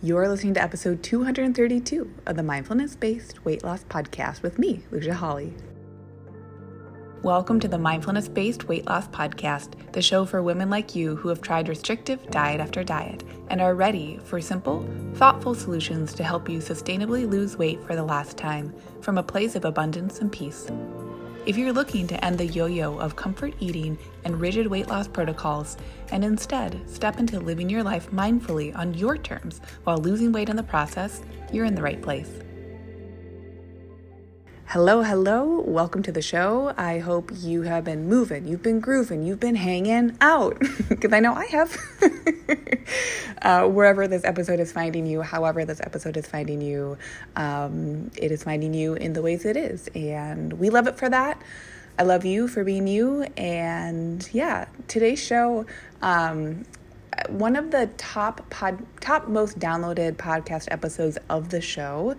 You're listening to episode 232 of the Mindfulness Based Weight Loss Podcast with me, Lucia Hawley. Welcome to the Mindfulness Based Weight Loss Podcast, the show for women like you who have tried restrictive diet after diet and are ready for simple, thoughtful solutions to help you sustainably lose weight for the last time from a place of abundance and peace. If you're looking to end the yo yo of comfort eating and rigid weight loss protocols, and instead step into living your life mindfully on your terms while losing weight in the process, you're in the right place. Hello, hello. Welcome to the show. I hope you have been moving, you've been grooving, you've been hanging out, because I know I have. uh, wherever this episode is finding you, however, this episode is finding you, um, it is finding you in the ways it is. And we love it for that. I love you for being you. And yeah, today's show, um, one of the top pod, top most downloaded podcast episodes of the show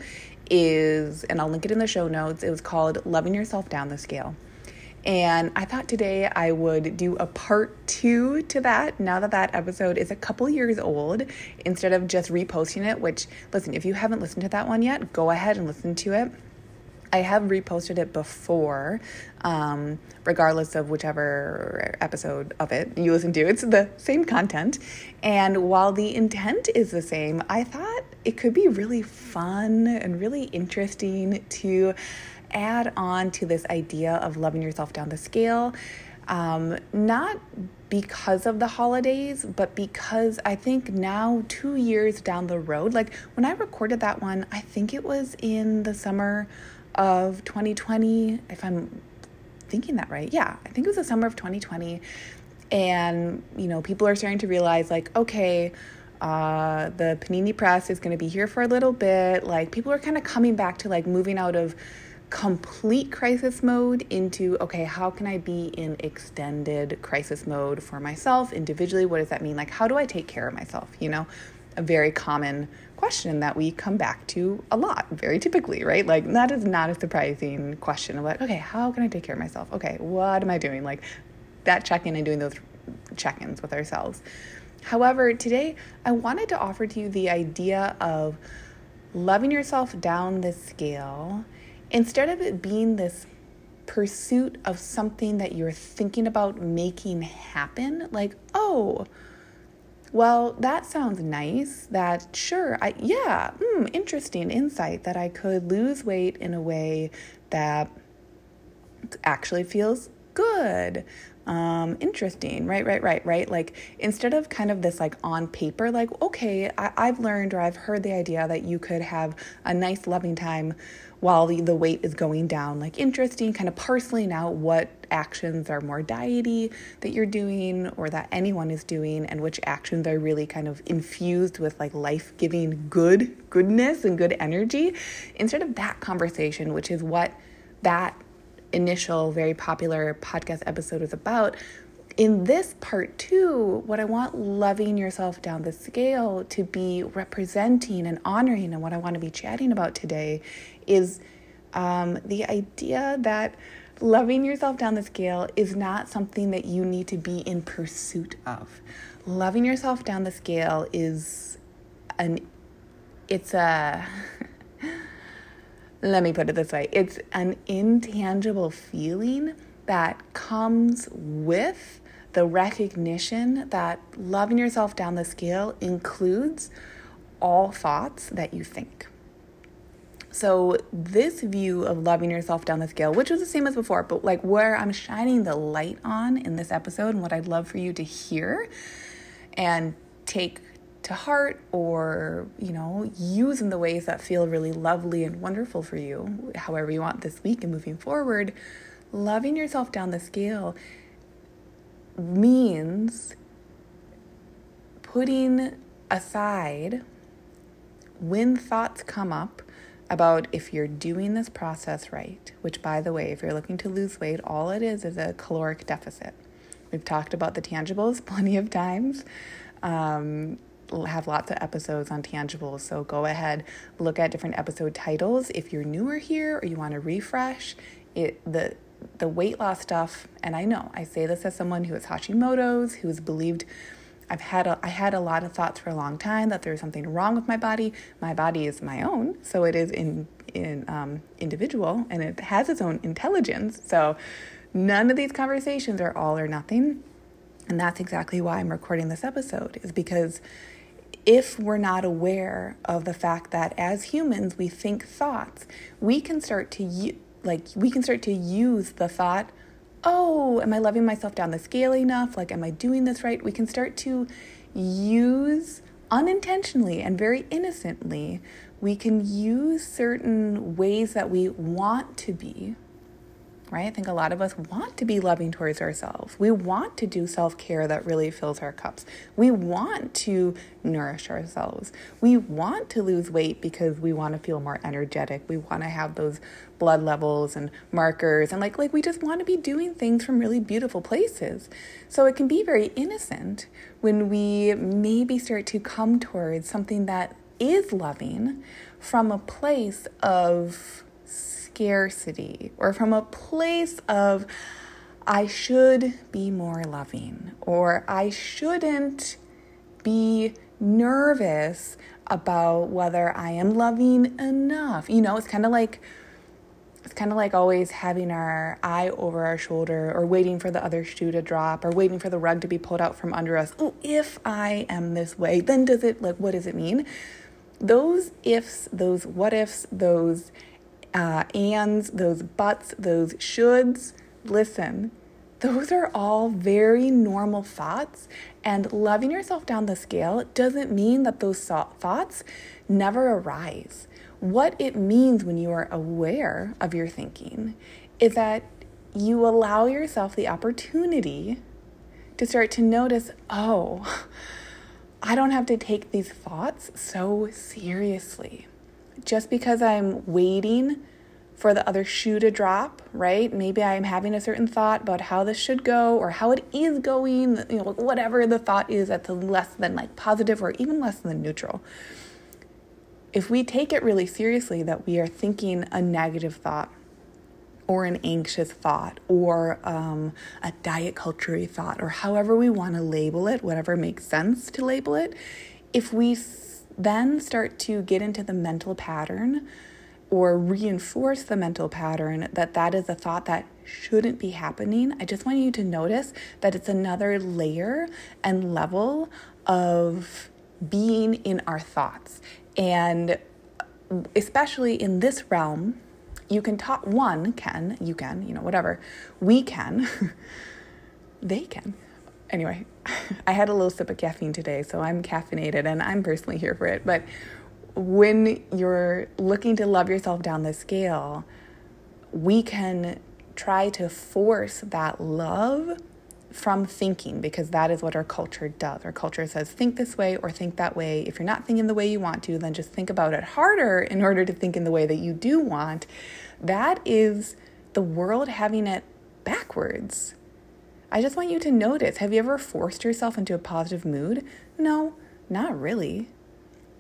is, and I'll link it in the show notes, it was called Loving Yourself Down the Scale. And I thought today I would do a part two to that now that that episode is a couple years old instead of just reposting it. Which, listen, if you haven't listened to that one yet, go ahead and listen to it. I have reposted it before, um, regardless of whichever episode of it you listen to. It's the same content. And while the intent is the same, I thought it could be really fun and really interesting to add on to this idea of loving yourself down the scale. Um, not because of the holidays, but because I think now, two years down the road, like when I recorded that one, I think it was in the summer of 2020, if I'm thinking that right. Yeah, I think it was the summer of 2020. And, you know, people are starting to realize, like, okay, uh, the Panini Press is going to be here for a little bit. Like, people are kind of coming back to like moving out of complete crisis mode into okay, how can I be in extended crisis mode for myself individually? What does that mean? Like, how do I take care of myself? You know, a very common question that we come back to a lot, very typically, right? Like, that is not a surprising question of like, okay, how can I take care of myself? Okay, what am I doing? Like, that check in and doing those check ins with ourselves. However, today I wanted to offer to you the idea of loving yourself down the scale instead of it being this pursuit of something that you're thinking about making happen, like, oh, well, that sounds nice. That, sure, I, yeah, mm, interesting insight that I could lose weight in a way that actually feels good um, interesting, right, right, right, right. Like instead of kind of this like on paper, like, okay, I, I've learned or I've heard the idea that you could have a nice loving time while the, the weight is going down, like interesting, kind of parceling out what actions are more diety that you're doing or that anyone is doing, and which actions are really kind of infused with like life giving good goodness and good energy. Instead of that conversation, which is what that initial very popular podcast episode was about, in this part two, what I want loving yourself down the scale to be representing and honoring, and what I want to be chatting about today is um, the idea that loving yourself down the scale is not something that you need to be in pursuit of. Loving yourself down the scale is an, it's a, let me put it this way it's an intangible feeling that comes with the recognition that loving yourself down the scale includes all thoughts that you think. So, this view of loving yourself down the scale, which was the same as before, but like where I'm shining the light on in this episode, and what I'd love for you to hear and take to heart or, you know, use in the ways that feel really lovely and wonderful for you, however you want this week and moving forward, loving yourself down the scale means putting aside when thoughts come up about if you're doing this process right, which, by the way, if you're looking to lose weight, all it is is a caloric deficit. We've talked about the tangibles plenty of times. Um, have lots of episodes on tangibles. So go ahead, look at different episode titles. If you're newer here or you want to refresh, it the the weight loss stuff, and I know I say this as someone who has Hashimoto's, who's believed I've had a, I had a lot of thoughts for a long time that there's something wrong with my body. My body is my own, so it is in in um, individual and it has its own intelligence. So none of these conversations are all or nothing, and that's exactly why I'm recording this episode. Is because if we're not aware of the fact that as humans we think thoughts, we can start to u- like we can start to use the thought oh, am I loving myself down the scale enough? Like, am I doing this right? We can start to use unintentionally and very innocently, we can use certain ways that we want to be right? I think a lot of us want to be loving towards ourselves. We want to do self care that really fills our cups. We want to nourish ourselves. We want to lose weight because we want to feel more energetic. We want to have those blood levels and markers and like like we just want to be doing things from really beautiful places. So it can be very innocent when we maybe start to come towards something that is loving from a place of scarcity or from a place of, I should be more loving or I shouldn't be nervous about whether I am loving enough. You know, it's kind of like it's kind of like always having our eye over our shoulder or waiting for the other shoe to drop or waiting for the rug to be pulled out from under us. Oh, if I am this way, then does it like what does it mean? Those ifs, those what ifs, those uh, ands, those buts, those shoulds. Listen, those are all very normal thoughts. And loving yourself down the scale doesn't mean that those thoughts never arise. What it means when you are aware of your thinking is that you allow yourself the opportunity to start to notice oh, I don't have to take these thoughts so seriously just because I'm waiting for the other shoe to drop, right? Maybe I'm having a certain thought about how this should go or how it is going, you know, whatever the thought is that's less than like positive or even less than neutral. If we take it really seriously that we are thinking a negative thought or an anxious thought or um, a diet culture thought or however we want to label it, whatever makes sense to label it, if we then start to get into the mental pattern or reinforce the mental pattern that that is a thought that shouldn't be happening, I just want you to notice that it's another layer and level of being in our thoughts. And especially in this realm, you can talk, one can, you can, you know, whatever, we can, they can anyway, I had a little sip of caffeine today, so I'm caffeinated and I'm personally here for it. But when you're looking to love yourself down the scale, we can try to force that love from thinking because that is what our culture does. Our culture says think this way or think that way. If you're not thinking the way you want to, then just think about it harder in order to think in the way that you do want. That is the world having it backwards. I just want you to notice have you ever forced yourself into a positive mood? No, not really.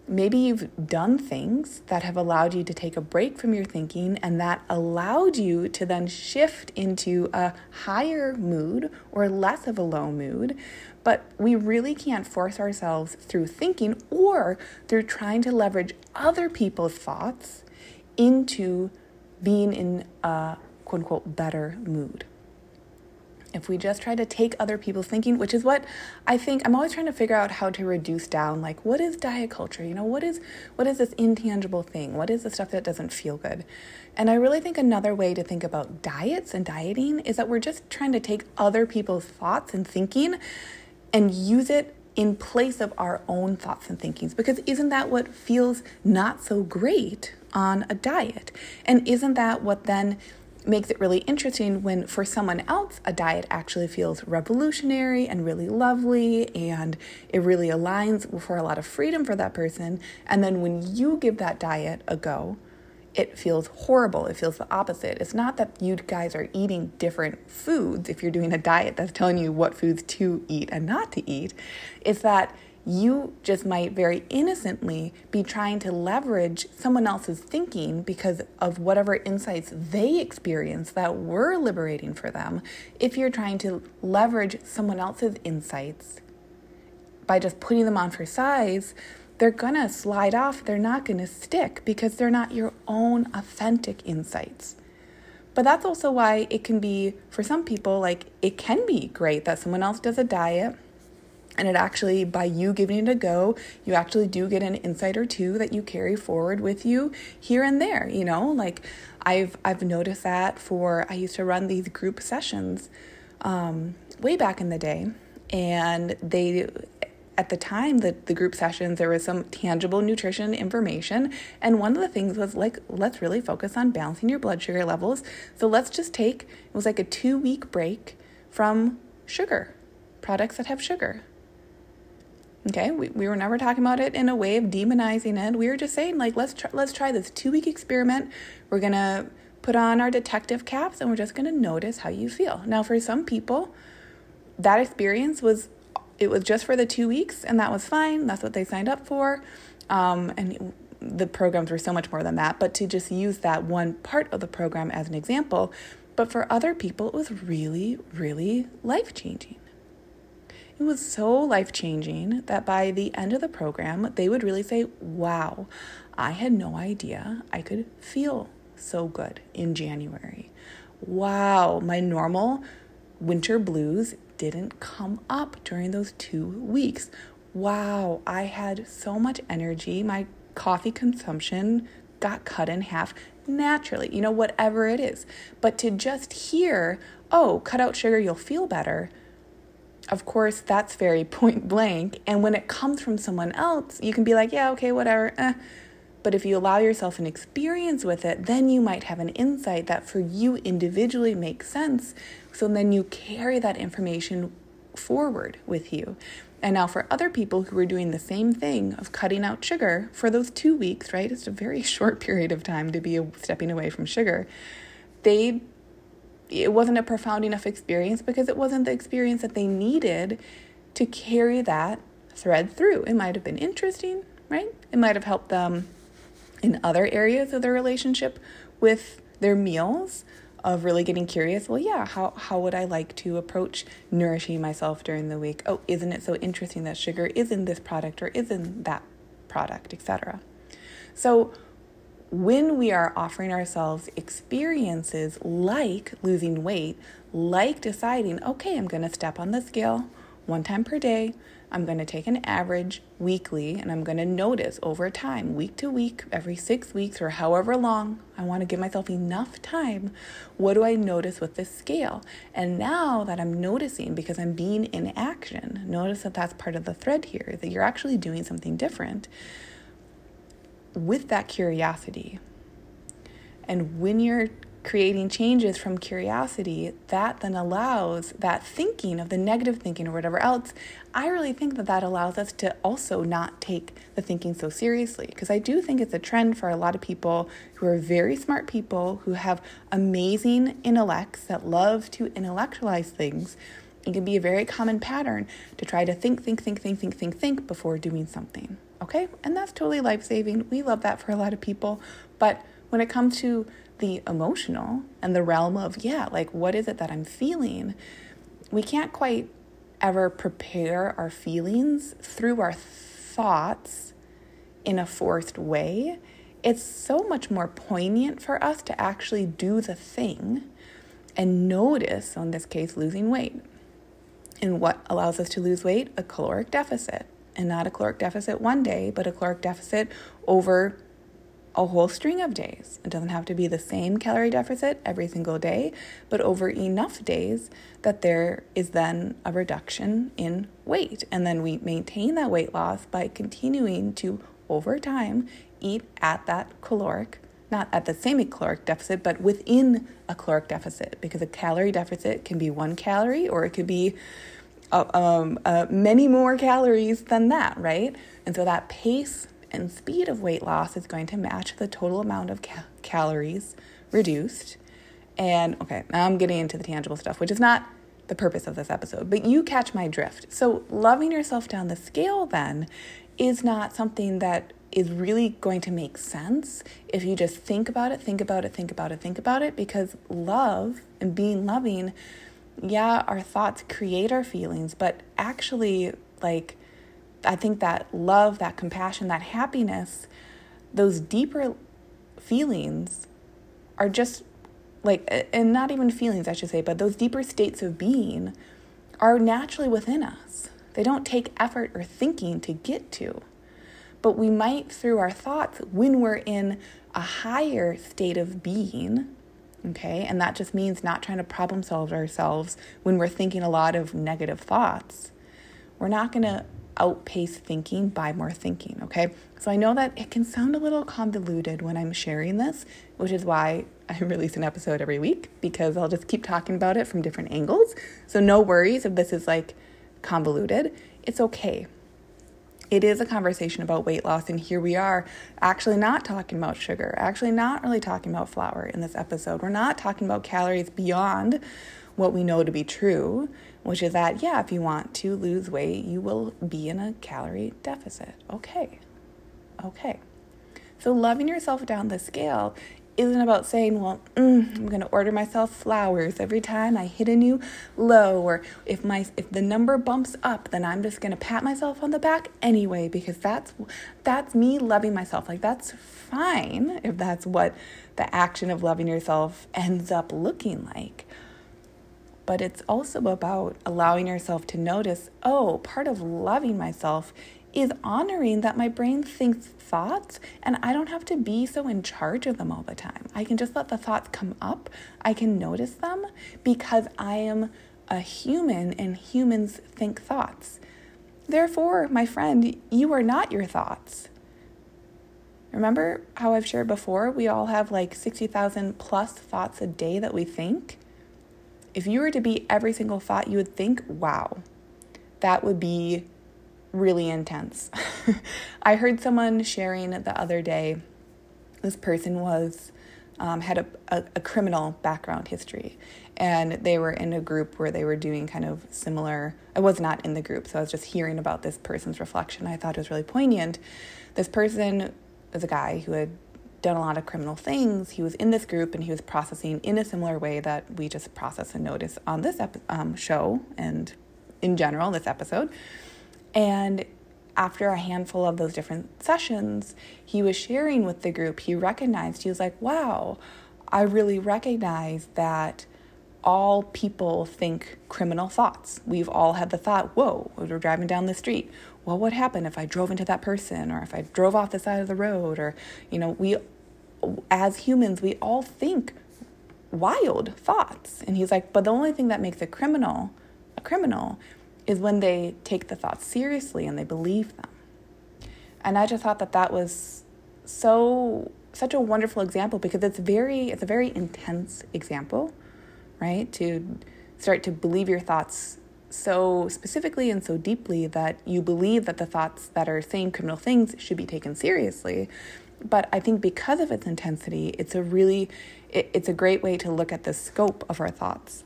Maybe you've done things that have allowed you to take a break from your thinking and that allowed you to then shift into a higher mood or less of a low mood. But we really can't force ourselves through thinking or through trying to leverage other people's thoughts into being in a quote unquote better mood if we just try to take other people's thinking, which is what I think I'm always trying to figure out how to reduce down like what is diet culture? You know, what is what is this intangible thing? What is the stuff that doesn't feel good? And I really think another way to think about diets and dieting is that we're just trying to take other people's thoughts and thinking and use it in place of our own thoughts and thinkings because isn't that what feels not so great on a diet? And isn't that what then makes it really interesting when for someone else a diet actually feels revolutionary and really lovely and it really aligns for a lot of freedom for that person. And then when you give that diet a go it feels horrible. It feels the opposite. It's not that you guys are eating different foods if you're doing a diet that's telling you what foods to eat and not to eat. It's that you just might very innocently be trying to leverage someone else's thinking because of whatever insights they experience that were liberating for them. If you're trying to leverage someone else's insights by just putting them on for size, they're gonna slide off, they're not gonna stick because they're not your own authentic insights. But that's also why it can be, for some people, like it can be great that someone else does a diet and it actually, by you giving it a go, you actually do get an insight or two that you carry forward with you here and there. You know, like I've I've noticed that for I used to run these group sessions um, way back in the day, and they at the time that the group sessions there was some tangible nutrition information. And one of the things was like let's really focus on balancing your blood sugar levels. So let's just take it was like a two week break from sugar products that have sugar Okay, we, we were never talking about it in a way of demonizing it. We were just saying, like, let's try, let's try this two week experiment. We're gonna put on our detective caps and we're just gonna notice how you feel. Now, for some people, that experience was it was just for the two weeks, and that was fine. That's what they signed up for. Um, and the programs were so much more than that. But to just use that one part of the program as an example, but for other people, it was really, really life changing. It was so life changing that by the end of the program, they would really say, Wow, I had no idea I could feel so good in January. Wow, my normal winter blues didn't come up during those two weeks. Wow, I had so much energy. My coffee consumption got cut in half naturally, you know, whatever it is. But to just hear, oh, cut out sugar, you'll feel better, of course, that's very point blank. And when it comes from someone else, you can be like, yeah, okay, whatever. Eh. But if you allow yourself an experience with it, then you might have an insight that for you individually makes sense. So then you carry that information forward with you. And now, for other people who are doing the same thing of cutting out sugar for those two weeks, right? It's a very short period of time to be stepping away from sugar. They it wasn't a profound enough experience because it wasn't the experience that they needed to carry that thread through. It might have been interesting, right? It might have helped them in other areas of their relationship with their meals of really getting curious well yeah how, how would i like to approach nourishing myself during the week oh isn't it so interesting that sugar is in this product or is in that product etc so when we are offering ourselves experiences like losing weight, like deciding, okay, I'm going to step on the scale one time per day, I'm going to take an average weekly and I'm going to notice over time, week to week, every six weeks, or however long, I want to give myself enough time. What do I notice with this scale? And now that I'm noticing because I'm being in action, notice that that's part of the thread here, that you're actually doing something different with that curiosity. And when you're creating changes from curiosity, that then allows that thinking of the negative thinking or whatever else. I really think that that allows us to also not take the thinking so seriously because I do think it's a trend for a lot of people who are very smart people who have amazing intellects that love to intellectualize things. It can be a very common pattern to try to think, think, think, think, think, think, think before doing something okay? And that's totally life saving. We love that for a lot of people. But when it comes to the emotional and the realm of, yeah, like what is it that I'm feeling, we can't quite ever prepare our feelings through our thoughts in a forced way. It's so much more poignant for us to actually do the thing and notice, so in this case, losing weight. And what allows us to lose weight? A caloric deficit and not a caloric deficit one day, but a caloric deficit over a whole string of days. It doesn't have to be the same calorie deficit every single day, but over enough days that there is then a reduction in weight. And then we maintain that weight loss by continuing to, over time, eat at that caloric, not at the same caloric deficit, but within a caloric deficit, because a calorie deficit can be one calorie or it could be uh, um, uh, many more calories than that, right? And so that pace and speed of weight loss is going to match the total amount of ca- calories reduced. And okay, now I'm getting into the tangible stuff, which is not the purpose of this episode, but you catch my drift. So, loving yourself down the scale then is not something that is really going to make sense if you just think about it, think about it, think about it, think about it, because love and being loving yeah, our thoughts create our feelings, but actually, like, I think that love, that compassion, that happiness, those deeper feelings are just like, and not even feelings, I should say, but those deeper states of being are naturally within us. They don't take effort or thinking to get to. But we might, through our thoughts, when we're in a higher state of being, okay, and that just means not trying to problem solve ourselves when we're thinking a lot of negative thoughts, we're not going to outpace thinking by more thinking, okay? So I know that it can sound a little convoluted when I'm sharing this, which is why I release an episode every week because I'll just keep talking about it from different angles. So no worries if this is like convoluted. It's okay. It is a conversation about weight loss, and here we are actually not talking about sugar, actually not really talking about flour in this episode. We're not talking about calories beyond what we know to be true, which is that, yeah, if you want to lose weight, you will be in a calorie deficit. Okay. Okay. So, loving yourself down the scale isn't about saying, well, mm, I'm going to order myself flowers every time I hit a new low, or if my if the number bumps up, then I'm just going to pat myself on the back anyway because that's that's me loving myself. Like that's fine if that's what the action of loving yourself ends up looking like. But it's also about allowing yourself to notice, oh, part of loving myself is honoring that my brain thinks thoughts and I don't have to be so in charge of them all the time. I can just let the thoughts come up. I can notice them because I am a human and humans think thoughts. Therefore, my friend, you are not your thoughts. Remember how I've shared before? We all have like 60,000 plus thoughts a day that we think. If you were to be every single thought you would think, wow, that would be really intense. I heard someone sharing the other day, this person was um, had a, a, a, criminal background history, and they were in a group where they were doing kind of similar. I was not in the group, so I was just hearing about this person's reflection. I thought it was really poignant. This person is a guy who had done a lot of criminal things. He was in this group and he was processing in a similar way that we just process and notice on this ep- um, show and in general, this episode. And after a handful of those different sessions, he was sharing with the group, he recognized, he was like, wow, I really recognize that all people think criminal thoughts. We've all had the thought, whoa, we're driving down the street. Well, what happened if I drove into that person or if I drove off the side of the road? Or, you know, we, as humans, we all think wild thoughts. And he's like, but the only thing that makes a criminal a criminal is when they take the thoughts seriously and they believe them. And I just thought that that was so such a wonderful example because it's very it's a very intense example, right? To start to believe your thoughts so specifically and so deeply that you believe that the thoughts that are saying criminal things should be taken seriously. But I think because of its intensity, it's a really it, it's a great way to look at the scope of our thoughts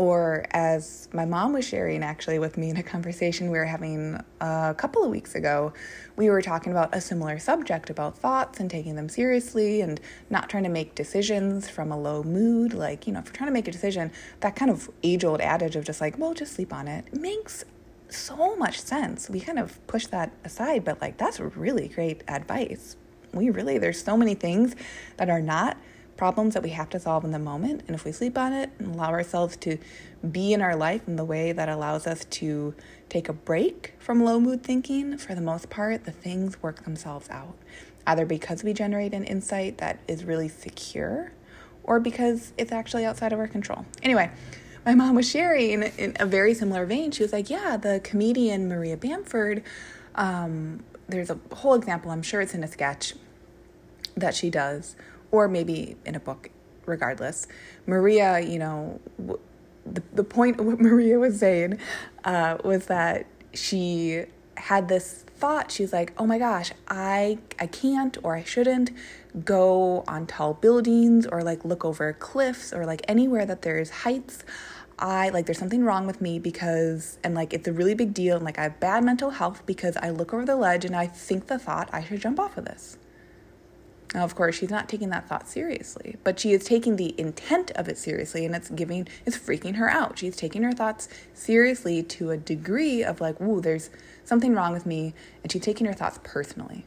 or as my mom was sharing actually with me in a conversation we were having a couple of weeks ago, we were talking about a similar subject about thoughts and taking them seriously and not trying to make decisions from a low mood. Like, you know, if you're trying to make a decision, that kind of age old adage of just like, well, just sleep on it, makes so much sense. We kind of push that aside, but like, that's really great advice. We really, there's so many things that are not problems that we have to solve in the moment. And if we sleep on it and allow ourselves to be in our life in the way that allows us to take a break from low mood thinking, for the most part, the things work themselves out. Either because we generate an insight that is really secure or because it's actually outside of our control. Anyway, my mom was sharing in a very similar vein. She was like, Yeah, the comedian Maria Bamford, um, there's a whole example, I'm sure it's in a sketch that she does or maybe in a book, regardless. Maria, you know, the, the point of what Maria was saying uh, was that she had this thought. She's like oh my gosh i i can't or i shouldn't go on tall buildings or like look over cliffs or like anywhere that there's heights. I like there's something wrong with me because and like it's a really big deal and like i have bad mental health because i look over the ledge and i think the thought i should jump off of this Now, of course, she's not taking that thought seriously, but she is taking the intent of it seriously and it's giving, it's freaking her out. She's taking her thoughts seriously to a degree of like, whoa, there's something wrong with me. And she's taking her thoughts personally.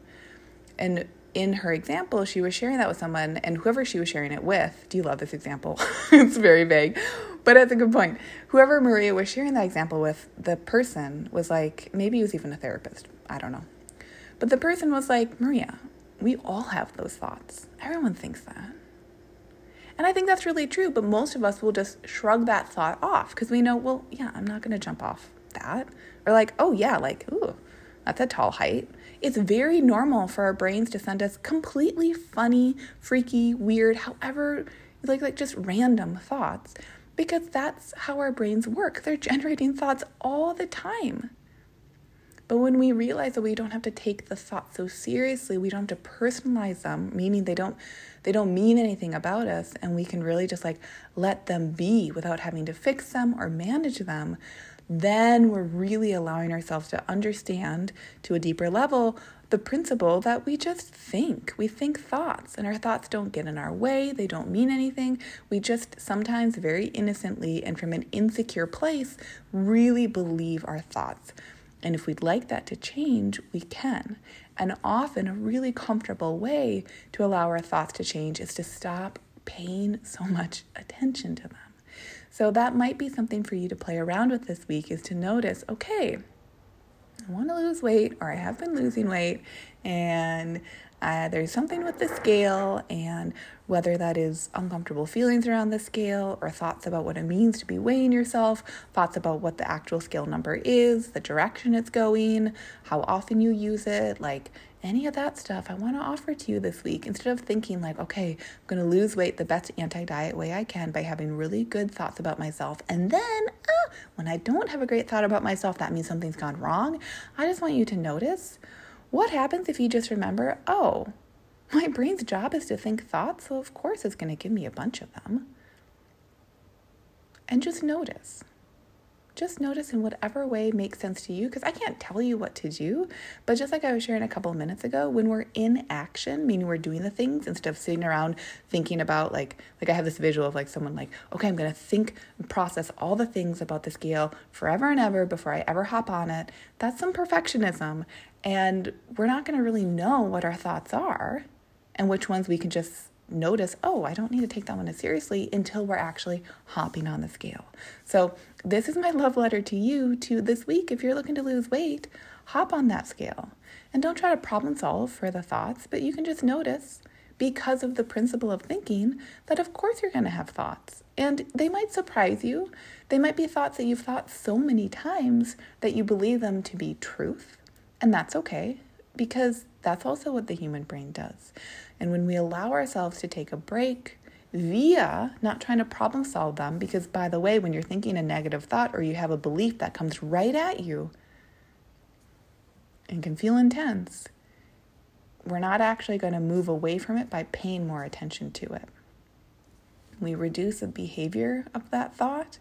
And in her example, she was sharing that with someone, and whoever she was sharing it with, do you love this example? it's very vague, but it's a good point. Whoever Maria was sharing that example with, the person was like, maybe he was even a therapist. I don't know. But the person was like, Maria, we all have those thoughts. Everyone thinks that. And I think that's really true, but most of us will just shrug that thought off because we know, well, yeah, I'm not going to jump off that. Or like, oh, yeah, like, ooh, that's a tall height. It's very normal for our brains to send us completely funny, freaky, weird, however, like, like just random thoughts because that's how our brains work. They're generating thoughts all the time. But when we realize that we don't have to take the thoughts so seriously, we don't have to personalize them, meaning they don't they don't mean anything about us and we can really just like let them be without having to fix them or manage them, then we're really allowing ourselves to understand to a deeper level the principle that we just think. We think thoughts, and our thoughts don't get in our way, they don't mean anything. We just sometimes very innocently and from an insecure place really believe our thoughts. And if we'd like that to change, we can. And often, a really comfortable way to allow our thoughts to change is to stop paying so much attention to them. So, that might be something for you to play around with this week is to notice okay, I want to lose weight, or I have been losing weight, and uh, there's something with the scale, and whether that is uncomfortable feelings around the scale or thoughts about what it means to be weighing yourself, thoughts about what the actual scale number is, the direction it's going, how often you use it, like any of that stuff I want to offer to you this week instead of thinking like, okay, I'm going to lose weight the best anti-diet way I can by having really good thoughts about myself. And then ah, when I don't have a great thought about myself, that means something's gone wrong. I just want you to notice what happens if you just remember, oh, my brain's job is to think thoughts, so of course it's going to give me a bunch of them. And just notice. Just notice in whatever way makes sense to you, because I can't tell you what to do. But just like I was sharing a couple of minutes ago, when we're in action, meaning we're doing the things instead of sitting around thinking about like like I have this visual of like someone like, okay, I'm gonna think and process all the things about the scale forever and ever before I ever hop on it. That's some perfectionism. And we're not gonna really know what our thoughts are and which ones we can just notice, oh, I don't need to take that one as seriously until we're actually hopping on the scale. So, this is my love letter to you to this week. If you're looking to lose weight, hop on that scale. And don't try to problem solve for the thoughts, but you can just notice because of the principle of thinking that of course you're going to have thoughts. And they might surprise you. They might be thoughts that you've thought so many times that you believe them to be truth. And that's okay because that's also what the human brain does. And when we allow ourselves to take a break via not trying to problem solve them, because by the way, when you're thinking a negative thought or you have a belief that comes right at you and can feel intense, we're not actually going to move away from it by paying more attention to it. We reduce the behavior of that thought.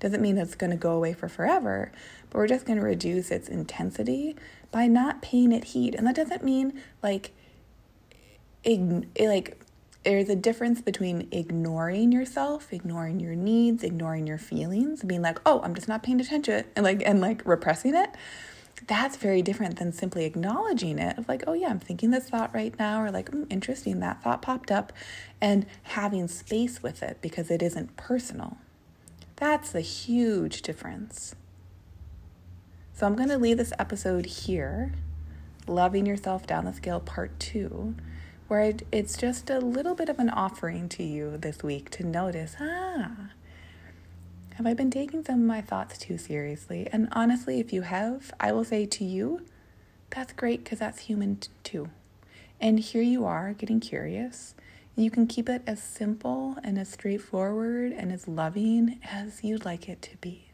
Doesn't mean it's going to go away for forever, but we're just going to reduce its intensity by not paying it heat. And that doesn't mean like ign- like there's a difference between ignoring yourself, ignoring your needs, ignoring your feelings, being like, "Oh, I'm just not paying attention," and like and like repressing it. That's very different than simply acknowledging it of like, "Oh yeah, I'm thinking this thought right now," or like, mm, "Interesting, that thought popped up," and having space with it because it isn't personal. That's a huge difference. So I'm going to leave this episode here, Loving Yourself Down the Scale Part 2 where it's just a little bit of an offering to you this week to notice, ah, have I been taking some of my thoughts too seriously? And honestly, if you have, I will say to you, that's great because that's human t- too. And here you are getting curious. You can keep it as simple and as straightforward and as loving as you'd like it to be.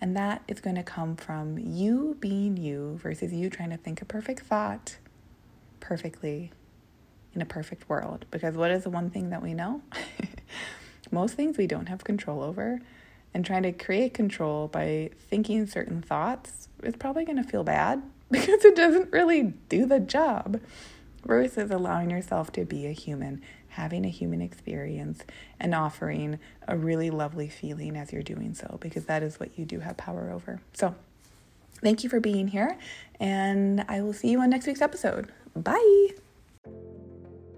And that is going to come from you being you versus you trying to think a perfect thought perfectly in a perfect world. Because what is the one thing that we know? Most things we don't have control over. And trying to create control by thinking certain thoughts is probably going to feel bad because it doesn't really do the job. Versus allowing yourself to be a human, having a human experience, and offering a really lovely feeling as you're doing so, because that is what you do have power over. So, thank you for being here, and I will see you on next week's episode. Bye.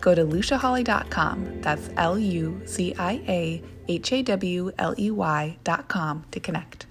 go to luciahawley.com. That's L U C I A H A W L E Y.com to connect.